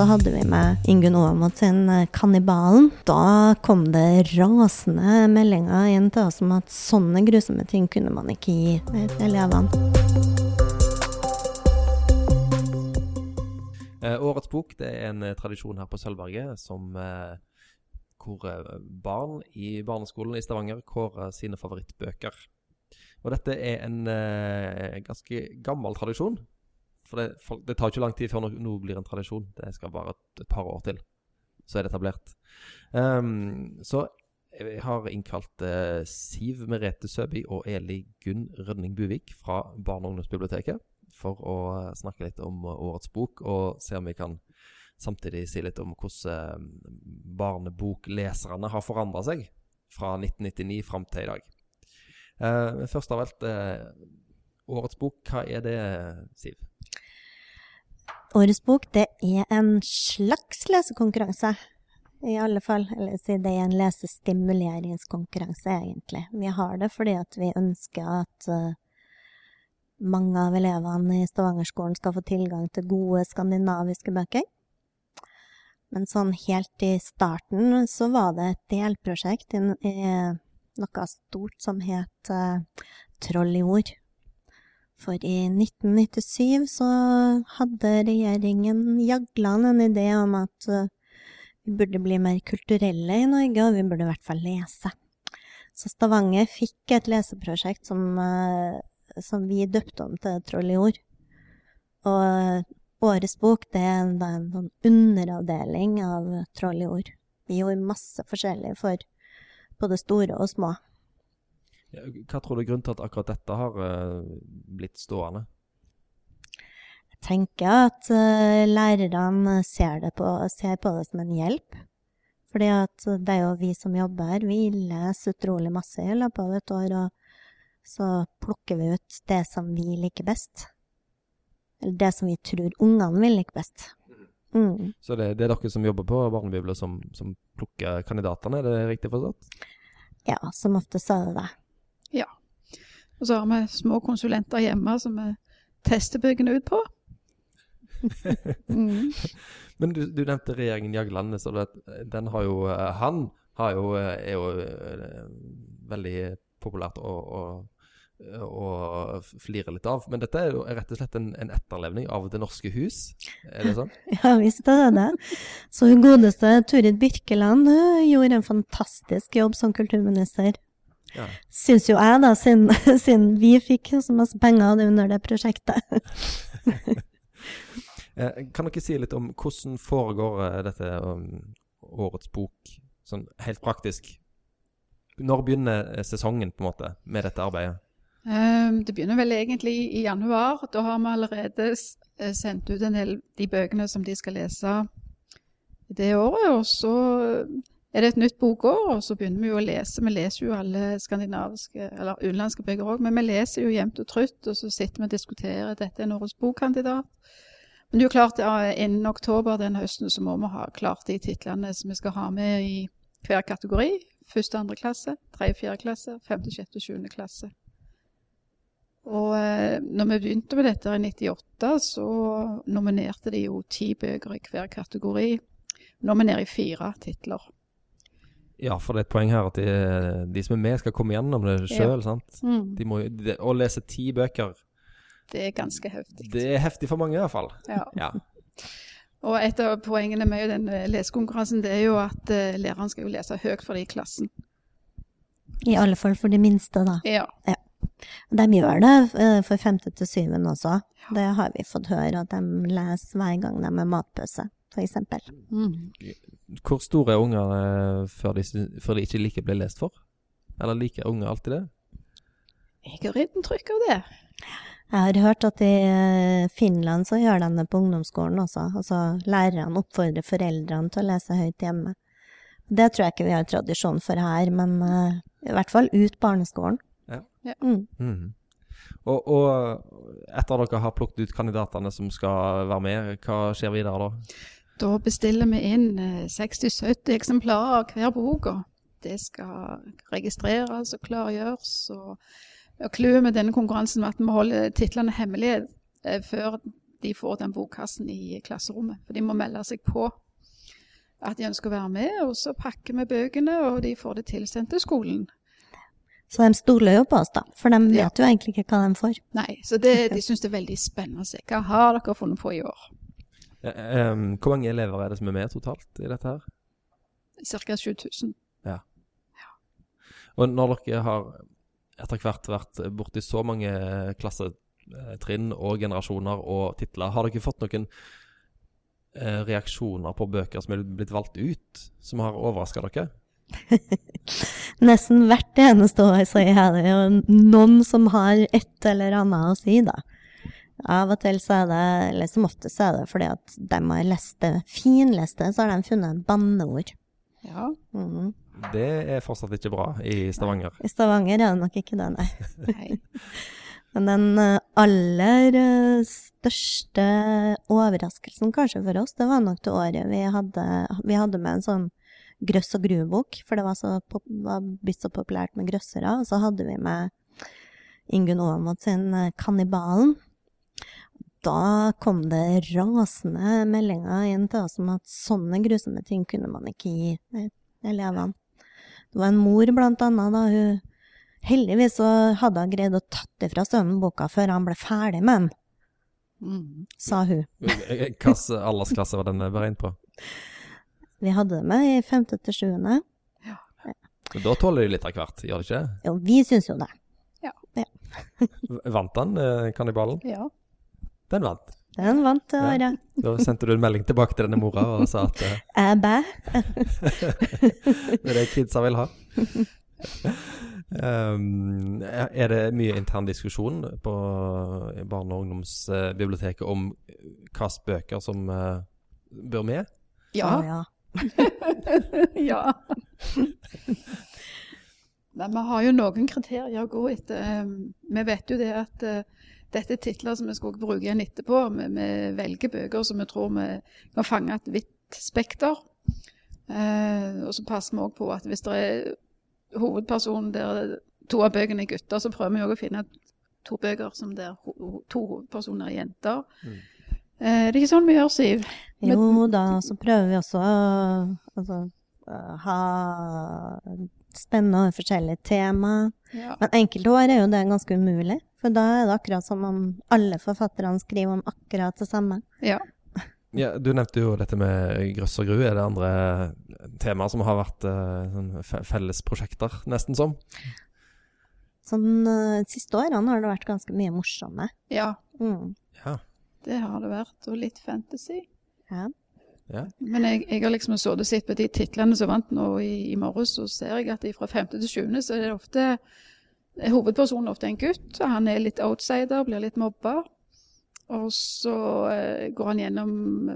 så hadde vi med Ingunn Aamodt sin eh, 'Kannibalen'. Da kom det rasende meldinger inn til oss om at sånne grusomme ting kunne man ikke gi elevene. Eh, årets bok det er en eh, tradisjon her på Sølvberget som eh, hvor eh, barn i barneskolen i Stavanger kårer sine favorittbøker. Og dette er en eh, ganske gammel tradisjon. For det, folk, det tar ikke lang tid før noe, noe blir en tradisjon. Det skal bare et, et par år til, så er det etablert. Um, så jeg har innkalt eh, Siv Merete Søby og Eli Gunn Rønning Buvik fra Barne- og ungdomsbiblioteket for å eh, snakke litt om eh, årets bok, og se om vi kan samtidig si litt om hvordan eh, barnebokleserne har forandra seg fra 1999 fram til i dag. Eh, først av alt, eh, årets bok, hva er det, Siv? Årets bok det er en slags lesekonkurranse, i alle fall. Eller si det er en lesestimuleringskonkurranse, egentlig. Vi har det fordi at vi ønsker at uh, mange av elevene i Stavangerskolen skal få tilgang til gode skandinaviske bøker. Men sånn helt i starten så var det et delprosjekt i, i noe stort som het uh, Troll i ord. For i 1997 så hadde regjeringen Jagland en idé om at uh, vi burde bli mer kulturelle i Norge, og vi burde i hvert fall lese. Så Stavanger fikk et leseprosjekt som, uh, som vi døpte om til Troll i ord. Og årets bok det er en, en, en underavdeling av Troll i ord. Vi gjorde masse forskjellig for både store og små. Hva tror du er grunnen til at akkurat dette har uh, blitt stående? Jeg tenker at uh, lærerne ser, på, ser, på, det som en hjelp. Fordi at det er jo vi som jobber her, vi leser utrolig masse i løpet av et år, og så plukker vi ut det som vi liker best. Eller det som vi tror ungene vil like best. Mm. Så det, det, er dere som jobber på Barnebibelen som, som plukker kandidatene, er det riktig forstått? Ja, som ofte sa det det. Ja. Og så har vi små konsulenter hjemme som vi tester byggene ut på. mm. Men du, du, nevnte regjeringen Jagland, så det, den har jo Han har jo, er jo veldig populært å, å, å, flire litt av. Men dette er jo rett og slett en, en etterlevning av Det norske hus, er det sånn? ja visst er det det. Så hun godeste Turid Birkeland gjorde en fantastisk jobb som kulturminister. Ja. Syns jo jeg, da, siden, siden vi fikk så masse penger under det prosjektet. Eh, kan dere si litt om hvordan foregår eh, dette um, årets bok, sånn helt praktisk? Når begynner eh, sesongen på en måte med dette arbeidet? Um, det begynner vel egentlig i januar. Da har vi allerede sendt ut en del de bøkene som de skal lese det året. Og så er det et nytt bokår, og så begynner vi jo å lese. Vi leser jo alle skandinaviske, eller utenlandske bøker òg, men vi leser jo jevnt og trutt. Og så sitter vi og diskuterer dette er en årets bokkandidat. Men det er jo klart, ja, innen oktober den høsten så må vi ha klart de titlene som vi skal ha med i hver kategori. Første, andre klasse, tredje, fjerde klasse, femte, sjette, sjuende klasse. Og eh, når vi begynte med dette i 98, så nominerte de jo ti bøker i hver kategori. Nå er vi nede i fire titler. Ja, for det er et poeng her at de, de som er med, skal komme gjennom det sjøl. Ja. Mm. De må, de, å lese ti bøker Det er ganske heftig. Det er heftig for mange, i hvert fall. Ja. ja. Og et av poengene med den lesekonkurransen det er jo at uh, læreren skal jo lese høyt for de i klassen. I alle fall for de minste, da. Ja. ja. De gjør det uh, for femte til syvende også. Ja. Det har vi fått høre, at de leser hver gang de er matpause, f.eks. Mm. Hvor store er unger uh, før, de, før de ikke like bli lest for? Eller liker unger alltid det? Jeg har inntrykk av det. Jeg har hørt at i Finland så gjør de det på ungdomsskolen også. Altså lærerne oppfordrer foreldrene til å lese høyt hjemme. Det tror jeg ikke vi har tradisjon for her, men uh, i hvert fall ut barneskolen. Ja. ja. Mm. Mm. Og, og, etter at dere har plukket ut kandidatene som skal være med, hva skjer videre da? Da bestiller vi inn 60-70 eksemplarer av hver bok. Det skal registreres og klargjøres. og og Clouet med denne konkurransen var at vi holder titlene hemmelige eh, før de får den bokkassen i klasserommet. For de må melde seg på at de ønsker å være med, og så pakker vi bøkene, og de får det tilsendt til skolen. Så de stoler jo på oss, da. For de vet Ja. jo egentlig ikke hva de får. Nei, så det, de syns det er veldig spennende å se. Hva har dere funnet på i år? Ja, em, hvor mange elever er det som er med totalt i dette her? Ca. 7000. Og når dere har etter hvert vært borti så mange klassetrinn og generasjoner og titler, har dere fått noen eh, reaksjoner på bøker som er blitt valgt ut, som har overraska dere? Nesten hvert eneste år så er det jo noen som har et eller annet å si, da. Av og til så er det, eller som oftest er det fordi at de har lest det, finlest det, så har de funnet et banneord. Ja. Mm. Det er fortsatt ikke bra i Stavanger. I Stavanger er det nok ikke det, nei. Nei. Men den eh, aller eh, største overraskelsen kanskje for oss, det var nok det året vi hadde, vi hadde med en sånn grøss og gru-bok, for det var, så pop, var blitt så populært med grøssere. Og så hadde vi med Ingunn Aamodt sin eh, 'Kannibalen'. Da kom det rasende meldinger inn til oss om at sånne grusomme ting kunne man ikke gi eh, elevene. Det var en mor, blant annet, da hun Heldigvis så hadde hun greid å tatt ifra sønnen boka før han ble ferdig med den, Mm. sa hun. Hvilken aldersklasse var den beregnet på? Vi hadde det med i femte til sjuende. Ja. Da tåler de litt av hvert, gjør de ikke? Jo, vi syns jo det. V- Vant han, eh, kannibalen? Ja. Den vant. Den vant det Ja. Da sendte du en melding tilbake til denne mora og sa at eh, Jeg bæ. det er det kidsa vil ha. Um, er det mye intern diskusjon på barne- og ungdomsbiblioteket om hvilke bøker som uh, bør med? Ja. Å, ja. ja. Men vi har jo noen kriterier å gå etter. Um, Vi vet jo det at uh, dette er titler som vi skal bruke igjen etterpå. Vi, vi velger bøker som vi tror vi kan fange et vidt spekter. Eh, og så passer vi òg på at hvis det er hovedpersonen der to av bøkene er gutter, så prøver vi òg å finne to bøker som der to hovedpersoner er jenter. Mm. Eh, det er ikke sånn vi gjør, Siv. Jo da, så prøver vi også å altså, ha spennende og forskjellige tema. Ja. Men enkelte år er jo det ganske umulig. For da er det akkurat som om alle forfatterne skriver om akkurat det samme. ja. Ja, Du nevnte jo dette med grøss og gru. Er det andre temaer som har vært uh, sånn fellesprosjekter, nesten som? Sånn uh, siste årene har det vært ganske mye morsomme. ja. Mm. Ja. Det har det vært, og litt fantasy. Ja. ja. Men jeg, jeg har liksom sittet og sett på de titlene som vant nå i, i morges, så ser jeg at fra femte til sjuende så er det ofte Hovedpersonen ofte er en gutt, og han er litt outsider, blir litt mobba. Og så eh, går han gjennom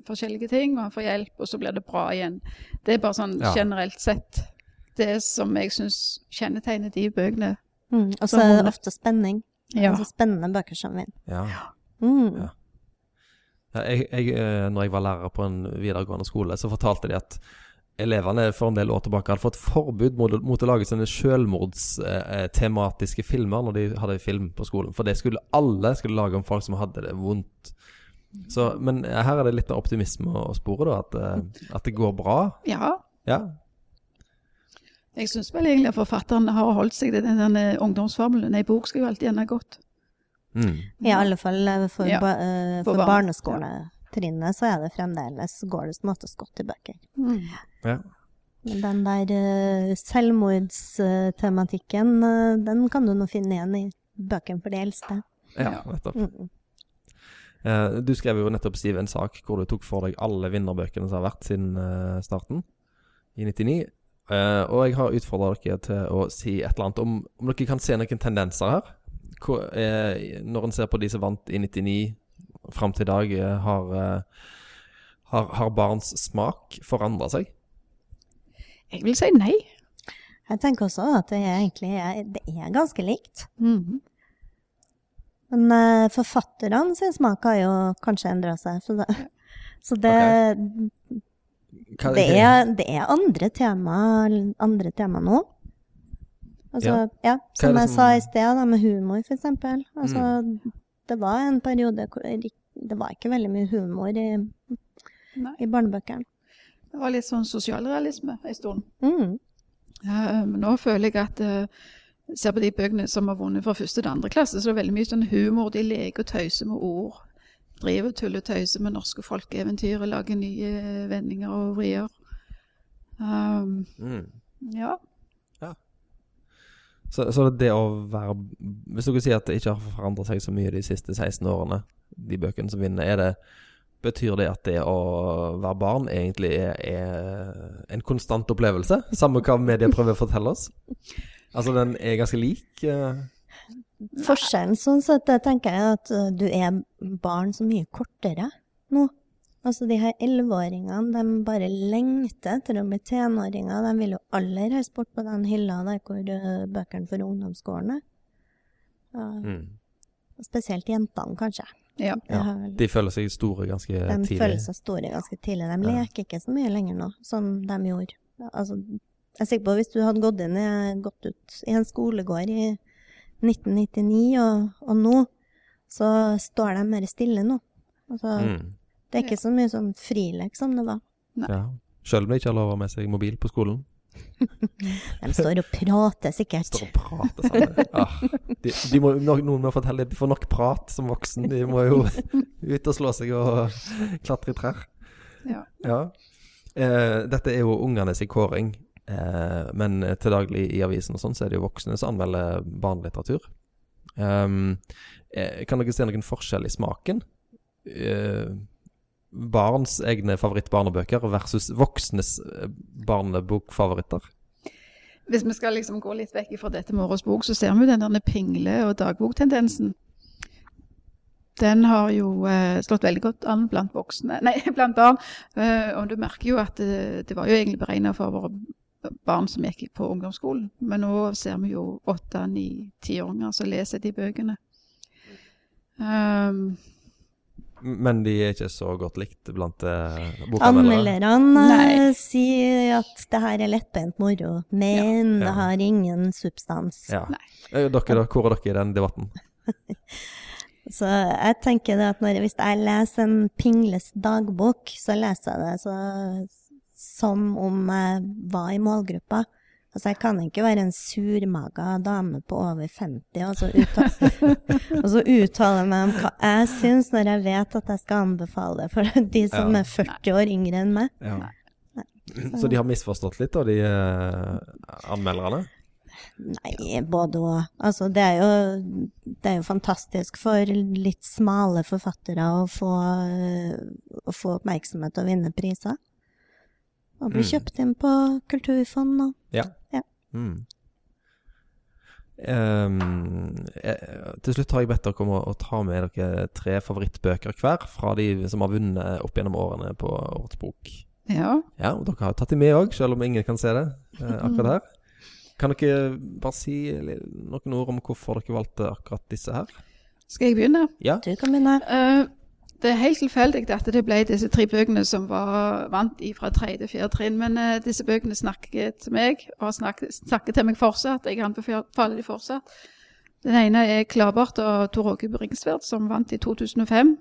forskjellige ting, og han får hjelp, og så blir det bra igjen. Det er bare sånn Ja. generelt sett det som jeg syns kjennetegner de bøkene. Mm. Og så er det ofte spenning. Ja. Altså spennende bøker som vinner. ja. Mm. Ja. Ja, Jeg, jeg, eh, når jeg var lærer på en videregående skole, så fortalte de at elevene for en del år tilbake hadde fått forbud mot, mot å lage sånne selvmordstematiske filmer når de hadde film på skolen. For det skulle alle skulle lage om folk som hadde det vondt. Så, men her er det litt av optimisme å spore, da. At, eh, at det går bra. Ja. Ja. Jeg syns vel egentlig at forfatteren har holdt seg til den ungdomsformelen. Ei bok skal jo alltid ende godt. Mm. I alle fall eh, for, Ja, ba, uh, for for barn, barneskoletrinnet så er det fremdeles går det som oftest godt i bøker. Ja. Men den der uh, selvmordstematikken, uh, den kan du nå finne igjen i bøkene for de eldste. ja, nettopp. Mm. Uh, du skrev jo nettopp, Siv, en sak hvor du tok for deg alle vinnerbøkene som har vært siden starten, i 99. Eh, og jeg har utfordra dere til å si et eller annet om om dere kan se noen tendenser her. Hvor, når en ser på de som vant i 99 fram til i dag, eh, har, eh, har, har barns smak forandra seg? Jeg vil si nei. Jeg tenker også at det er egentlig det er ganske likt. Mhm. Men uh, forfatterne sin smak har jo kanskje endra seg. Så det, så det, okay. det, er, det er andre tema, andre tema nå. Altså, Ja. ja. Er Som jeg sa i sted, da, med humor, for eksempel. mm. Det var en periode hvor det var ikke veldig mye humor i, Nei. i barnebøkene. Det var litt sånn sosialrealisme en stund. Mm. Ja, men nå føler jeg at uh, Ser på de bøkene som har vunnet fra første til andre klasse, så det er veldig mye sånn humor. De leker og tøyser med ord. Driver og tuller og tøyser med norske folkeeventyr og lager nye vendinger og vrier. Um, Mm. ja. Så, så det å være Hvis dere sier at det ikke har forandret seg så mye de siste 16 årene, de bøkene som vinner, er det Betyr det at det å være barn egentlig er, er en konstant opplevelse? Samme hva media prøver å fortelle oss? Altså, den er ganske lik? eh, Forskjellen sånn sett, det tenker jeg at uh, du er barn så mye kortere nå. Altså de her elleveåringene, de bare lengter etter å bli tenåringer. De vil jo aller helst bort på den hylla der hvor uh, bøkene for ungdomsskolen er. Ja, mm. spesielt jentene, kanskje. Ja. Ja, De føler seg store ganske de tidlig. føler seg store ganske tidlig. De Ja. leker ikke så mye lenger nå, som de gjorde. Altså, jeg er sikker på at hvis du hadde gått, inn, i- gått ut i en skolegård i 1999 og, og nå, så står de mer stille nå. Altså, Mm. Det er ikke så mye sånn frilek som det var. Ja. Selv om de ikke har lov å ha med seg mobil på skolen. De står og prater sikkert. Står og prater sammen. Ah, de, de må, noen må fortelle at de får nok prat som voksen. De må jo ut og slå seg og klatre i trær. Ja. Ja. Eh, dette er jo ungenes sin kåring, eh, men til daglig i avisen og sånn, så er det jo voksne som anmelder barnelitteratur. Um, eh, kan dere se noen forskjell i smaken? Eh, barns egne favorittbarnebøker versus voksnes eh, barnebokfavoritter? Hvis vi skal liksom gå litt vekk fra dette med årets bok, så ser vi den der pingle- og dagboktendensen. Den har jo eh, slått veldig godt an blant voksne, nei, blant barn. Eh, og du merker jo at det, det var jo egentlig beregna for våre barn som gikk på ungdomsskolen. Men nå ser vi jo åtte, ni, tiåringer som leser de bøkene. Um, Men de er ikke så godt likt blant eh, bokanmeldere? Anmelderne sier at det her er lettbeint moro, men Ja. det har ingen substans. Ja. Nei. Eh, Dere, da, hvor er dere i den debatten? Så jeg tenker det at når, hvis jeg leser en Pingles dagbok, så leser jeg det så, som om jeg var i målgruppa. Altså, jeg kan ikke være en surmaga dame på over 50 og så uttale, og så uttale meg om hva jeg syns, når jeg vet at jeg skal anbefale det for de som Ja. er 40 år yngre enn meg. Ja. Så de har misforstått litt, da, de eh, anmelderne? Nei, både og. Altså, det er, jo, det er jo fantastisk for litt smale forfattere å få, å få oppmerksomhet og vinne priser. Og bli Mm. kjøpt inn på kulturfond og Ja. Mm. Um, jeg, til slutt har jeg bedt dere om å, å ta med dere tre favorittbøker hver fra de som har vunnet opp gjennom årene på Årets bok. ja. Ja, og dere har tatt de med òg, selv om ingen kan se det eh, akkurat her. Kan dere bare si noen ord om hvorfor dere valgte akkurat disse her? Skal jeg begynne? Ja. du kan begynne. Eh, det er helt tilfeldig at det ble disse tre bøkene som var vant fra tredje til fjerde trinn. Men uh, disse bøkene snakker til meg, og snakker, snakker til meg fortsatt. Jeg anbefaler de fortsatt. Den ene er 'Klabart' og Tor Åge Bringsværd, som vant i 2005.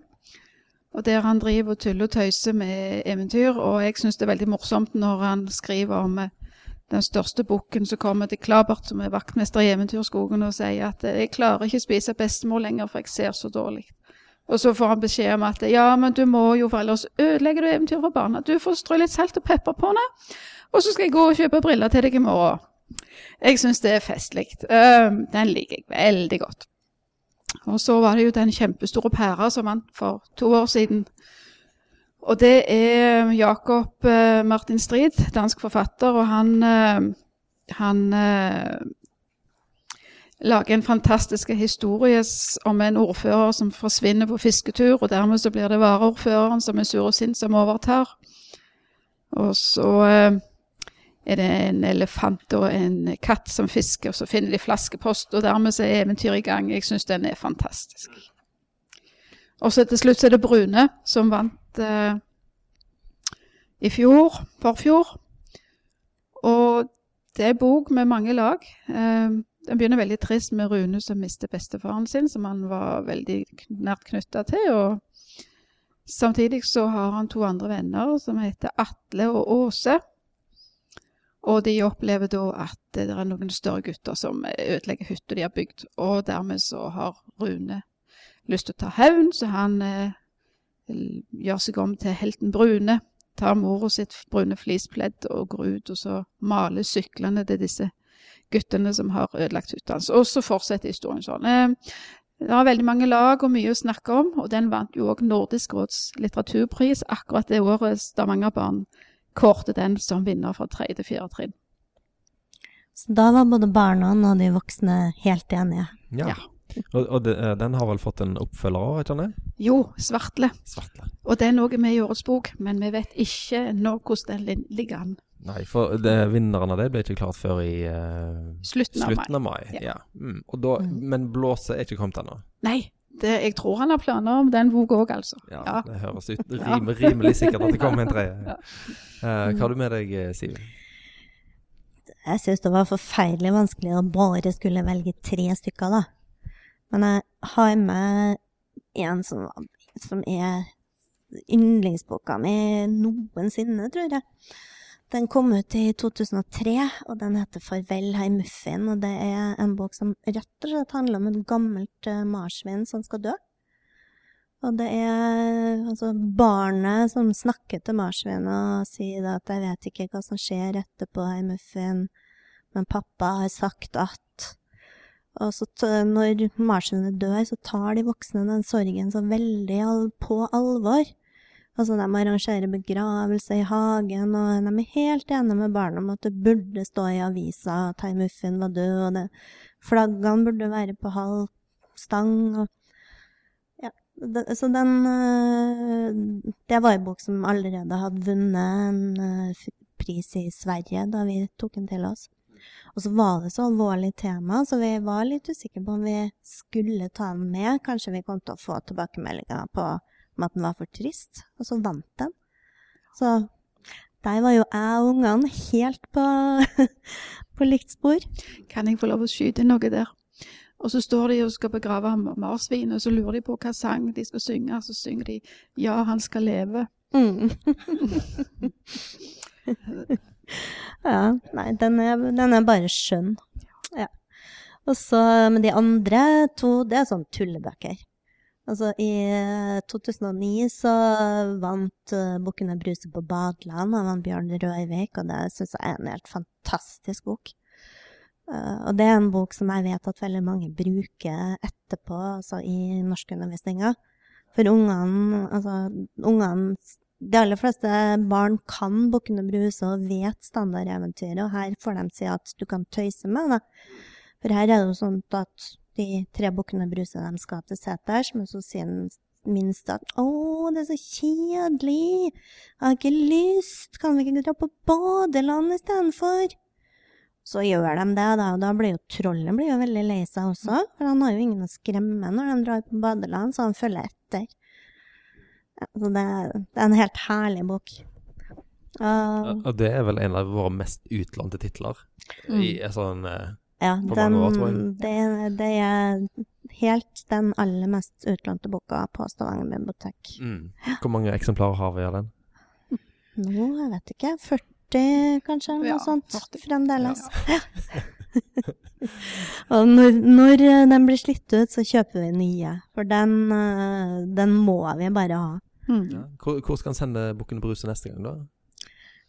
Og Der han driver og tuller og tøyser med eventyr. Og jeg syns det er veldig morsomt når han skriver om eh, den største bukken som kommer til Klabart, som er vaktmester i Eventyrskogen, og sier at eh, 'jeg klarer ikke å spise bestemor lenger, for jeg ser så dårlig'. Og så får han beskjed om at ja, men du må jo, for ellers ødelegger du eventyret for barna. Du får strø litt salt og pepper på det, og så skal jeg gå og kjøpe briller til deg i morgen. Jeg syns det er festlig. Um, den liker jeg veldig godt. Og så var det jo den kjempestore pæra som vant for to år siden. Og det er Jakob eh, Martin Strid, dansk forfatter, og han, eh, han lager en fantastisk historie om en ordfører som forsvinner på fisketur, og dermed så blir det varaordføreren som er sur og sint, som overtar. Og så eh, er det en elefant og en katt som fisker, og så finner de flaskepost, og dermed så er eventyret i gang. Jeg syns den er fantastisk. Og så til slutt er det Brune, som vant eh, i fjor, forfjor. Og det er bok med mange lag. Eh, den begynner veldig trist med Rune som mister bestefaren sin, som han var veldig nært knytta til. Og Samtidig så har han to andre venner som heter Atle og Åse. Og de opplever da at det er noen større gutter som ødelegger hytta de har bygd. Og dermed så har Rune lyst til å ta hevn, så han eh, gjør seg om til helten Brune. Tar mora sitt brune flispledd og går ut og så maler syklene til disse guttene som har ødelagt hytta hans. Og så fortsetter historien sånn. Eh, det var veldig mange lag og mye å snakke om, og den vant jo òg Nordisk råds litteraturpris akkurat det året Stavangerbarn kårte den som vinner fra tredje til fjerde trinn. Så da var både barna og de voksne helt enige. Ja. Ja. Og, og det, eh, den har vel fått en oppfølger òg, ikke sant? Jo, Svartle. Svartle. Og den òg er med i årets bok, men vi vet ikke ennå hvordan den ligger an. Nei, for det, vinneren av det ble ikke klart før i uh, Slutten av mai. slutten av mai. Ja. Ja. Mm. Og da, Mm. Men blåset er ikke kommet ennå. Nei, det, jeg tror han har planer om den boka òg, altså. Ja, Ja. Det høres ut rim, rimelig sikkert at det kommer en tredje. Ja. uh, hva har du med deg, eh, Siv? Jeg syns det var forferdelig vanskelig å bare skulle velge tre stykker, da. Men jeg har med en som, som er yndlingsboka mi noensinne, tror jeg. Den kom ut i 2003, og den heter 'Farvel, hei muffin'. Og det er en bok som rett og slett handler om et gammelt uh, marsvin som skal dø. Og det er altså barnet som snakker til marsvinet og sier at 'jeg vet ikke hva som skjer etterpå, hei muffin', men pappa har sagt at Og så når marsvinet dør, så tar de voksne den sorgen så veldig på alvor. Altså, de arrangerer begravelse i hagen, og de er helt enige med barna om at det burde stå i avisa at hei muffin var død, og det, flaggene burde være på halv stang. og ja, det, så den øh, Det var en bok som allerede hadde vunnet en øh, pris i Sverige da vi tok den til oss. Og så var det så alvorlig tema, så vi var litt usikre på om vi skulle ta den med. Kanskje vi kom til å få tilbakemeldinger på om at den var for trist, og så vant den. Så der var jo jeg og ungene helt på, på likt spor. Kan jeg få lov å skyte noe der? Og så står de og skal begrave marsvinet, og så lurer de på hva sang de skal synge. Så synger de 'Ja, han skal leve'. Mm. ja, nei, den er, den er bare skjønn. Ja. Og så, men de andre to, det er sånn tullebøker. Altså, i eh, 2009 så vant uh, Bukkene Bruse på badeland av Bjørn Røivik, og det syns jeg er en helt fantastisk bok. Uh, og det er en bok som jeg vet at veldig mange bruker etterpå, altså i norskundervisninga. For ungene, altså ungene De aller fleste barn kan Bukkene Bruse og vet standardeventyret, og her får de si at du kan tøyse med det. For her er det jo sånn at de tre bukkene Bruse de skal til seters, men så sier den minste at 'Å, det er så kjedelig. Jeg har ikke lyst. Kan vi ikke dra på badeland istedenfor?' Så gjør de det, da, og da blir jo trollet blir jo veldig lei seg også. For han har jo ingen å skremme når de drar på badeland, så han følger etter. Ja, så det, det er en helt herlig bok. Og- Og det er vel en av våre mest utlånte titler. I en sånn eh, Ja, den, det, det er helt den aller mest utlånte boka på Stavanger bibliotek. mm. Hvor mange eksemplarer har vi av den? Nå, jeg vet ikke, 40 kanskje, eller Ja, noe sånt, 40. fremdeles. Og når, når eh, den blir slitt ut, så kjøper vi nye, for den, eh, den må vi bare ha. Mm. Ja. Hvor, hvor skal en sende Bukken Bruse neste gang, da?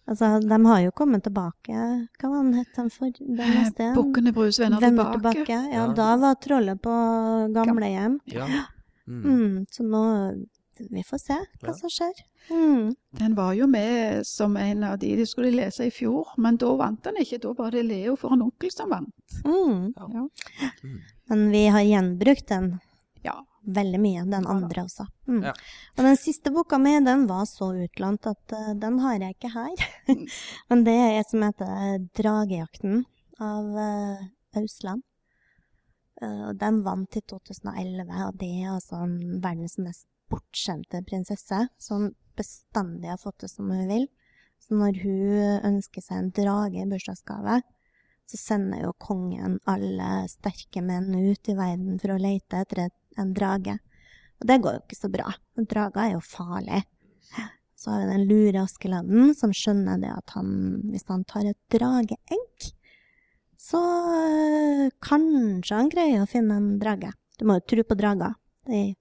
Altså, de har jo kommet tilbake, hva var den het den for, den neste? Bukkene Brus vender, tilbake. tilbake. Ja, Ja. da var trollet på gamlehjem. Ja. Mm. Mm, så nå Vi får se hva Ja. som skjer. Mm. Den var jo med som en av de de skulle lese i fjor, men da vant den ikke. Da var det Leo for en onkel som vant. Mm. Ja. Men vi har gjenbrukt den Ja. Veldig mye, den andre også. Mm. Ja. Og den siste boka mi, den var så utlånt at uh, den har jeg ikke her. Mm. Men det er et som heter Dragejakten av uh, Ausland. Uh, den vant i 2011, og det er altså en verdens mest bortskjemte prinsesse som bestandig har fått det som hun vil. Så når hun ønsker seg en drage i bursdagsgave, så sender jo kongen alle sterke menn ut i verden for å lete etter et, en drage. Og det går jo ikke så bra. Drager er jo farlig. Så har vi den lure Askeladden som skjønner det at han, hvis han tar et drageegg, så øh, kanskje han greier å finne en drage. Du må jo tro på drager. Det er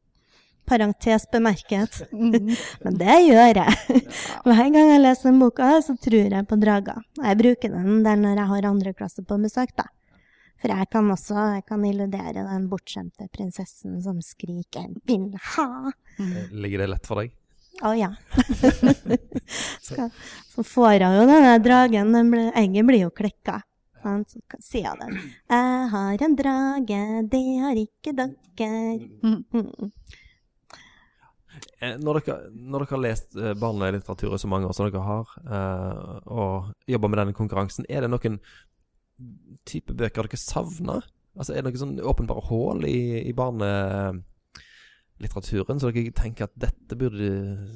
parentes bemerket. Men det gjør jeg. Hver gang jeg leser den boka, så tror jeg på drager. Og Jeg bruker den der når jeg har andre klasse på besøk, da. For jeg kan også jeg kan illudere den bortskjemte prinsessen som skriker 'vil ha'. Mhm. Ligger det lett for deg? Å ja. Skal, så får hun jo denne dragen, den ble, egget blir jo klekka. Han Så sier jeg den. 'Jeg har en drage, det har ikke dere'. Mhm. Mm. Eh, Når dere, når dere har lest eh, barnelitteratur i så mange år som dere har, eh, og jobber med denne konkurransen, er det noen type bøker dere savner? Altså, er det noen sånn åpenbare hull i, i barnelitteraturen, så dere tenker at dette burde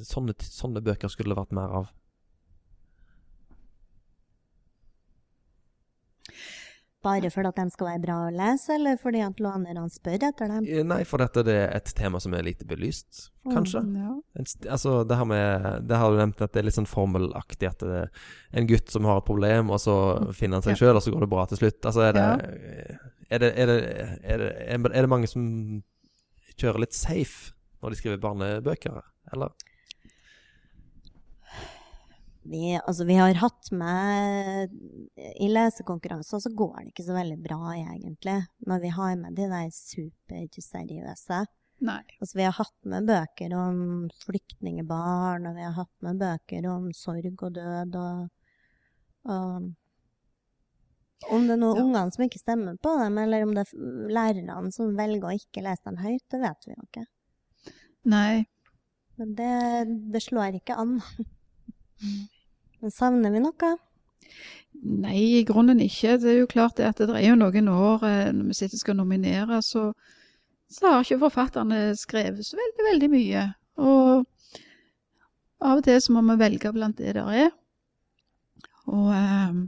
sånne, sånne bøker skulle vært mer av? Bare fordi de skal være bra å lese, eller fordi at lånerne spør etter dem? Eh, Nei, for dette det er et tema som er lite belyst, kanskje. Ja. En, altså, det her med Det har du nevnt at det er litt sånn formelaktig at det er en gutt som har et problem, og så finner han seg Ja. sjøl, og så går det bra til slutt. Altså, er det er, det, er, det, er, det, er det mange som kjører litt safe når de skriver barnebøker, eller? Vi, altså, vi har hatt med I lesekonkurranser så går det ikke så veldig bra, egentlig, når vi har med de der superseriøse. Nei. Altså, vi har hatt med bøker om flyktningbarn, og vi har hatt med bøker om sorg og død, og, og Om det er noen Ja. ungene som ikke stemmer på dem, eller om det er lærerne som velger å ikke lese dem høyt, det vet vi jo ikke. Nei. Men det, det slår ikke an. Men savner vi noe? Nei, i grunnen ikke. Det er jo klart at det er jo noen år eh, når vi sitter og skal nominere, så, så har ikke forfatterne skrevet så veldig, veldig mye. Og av og til så må vi velge blant det der er. Og eh,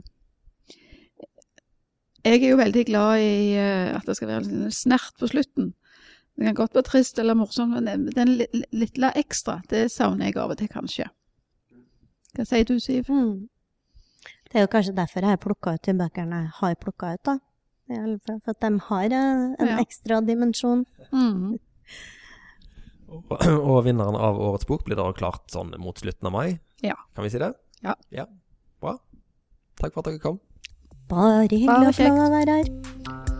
jeg er jo veldig glad i eh, at det skal være en snert på slutten. Det kan godt være trist eller morsomt, men den li- lille ekstra, det savner jeg av og til, kanskje. Hva sier du, Siv? Mm. Det er jo kanskje derfor jeg har plukka ut de bøkene jeg har plukka ut, da. For at de har eh, en Ja. ekstra dimensjon. Mm. Og, og vinneren av årets bok blir da klart sånn mot slutten av mai? Ja. Kan vi si det? Ja. Bra. Takk for at dere kom. Bare hyggelig Bare å få være her.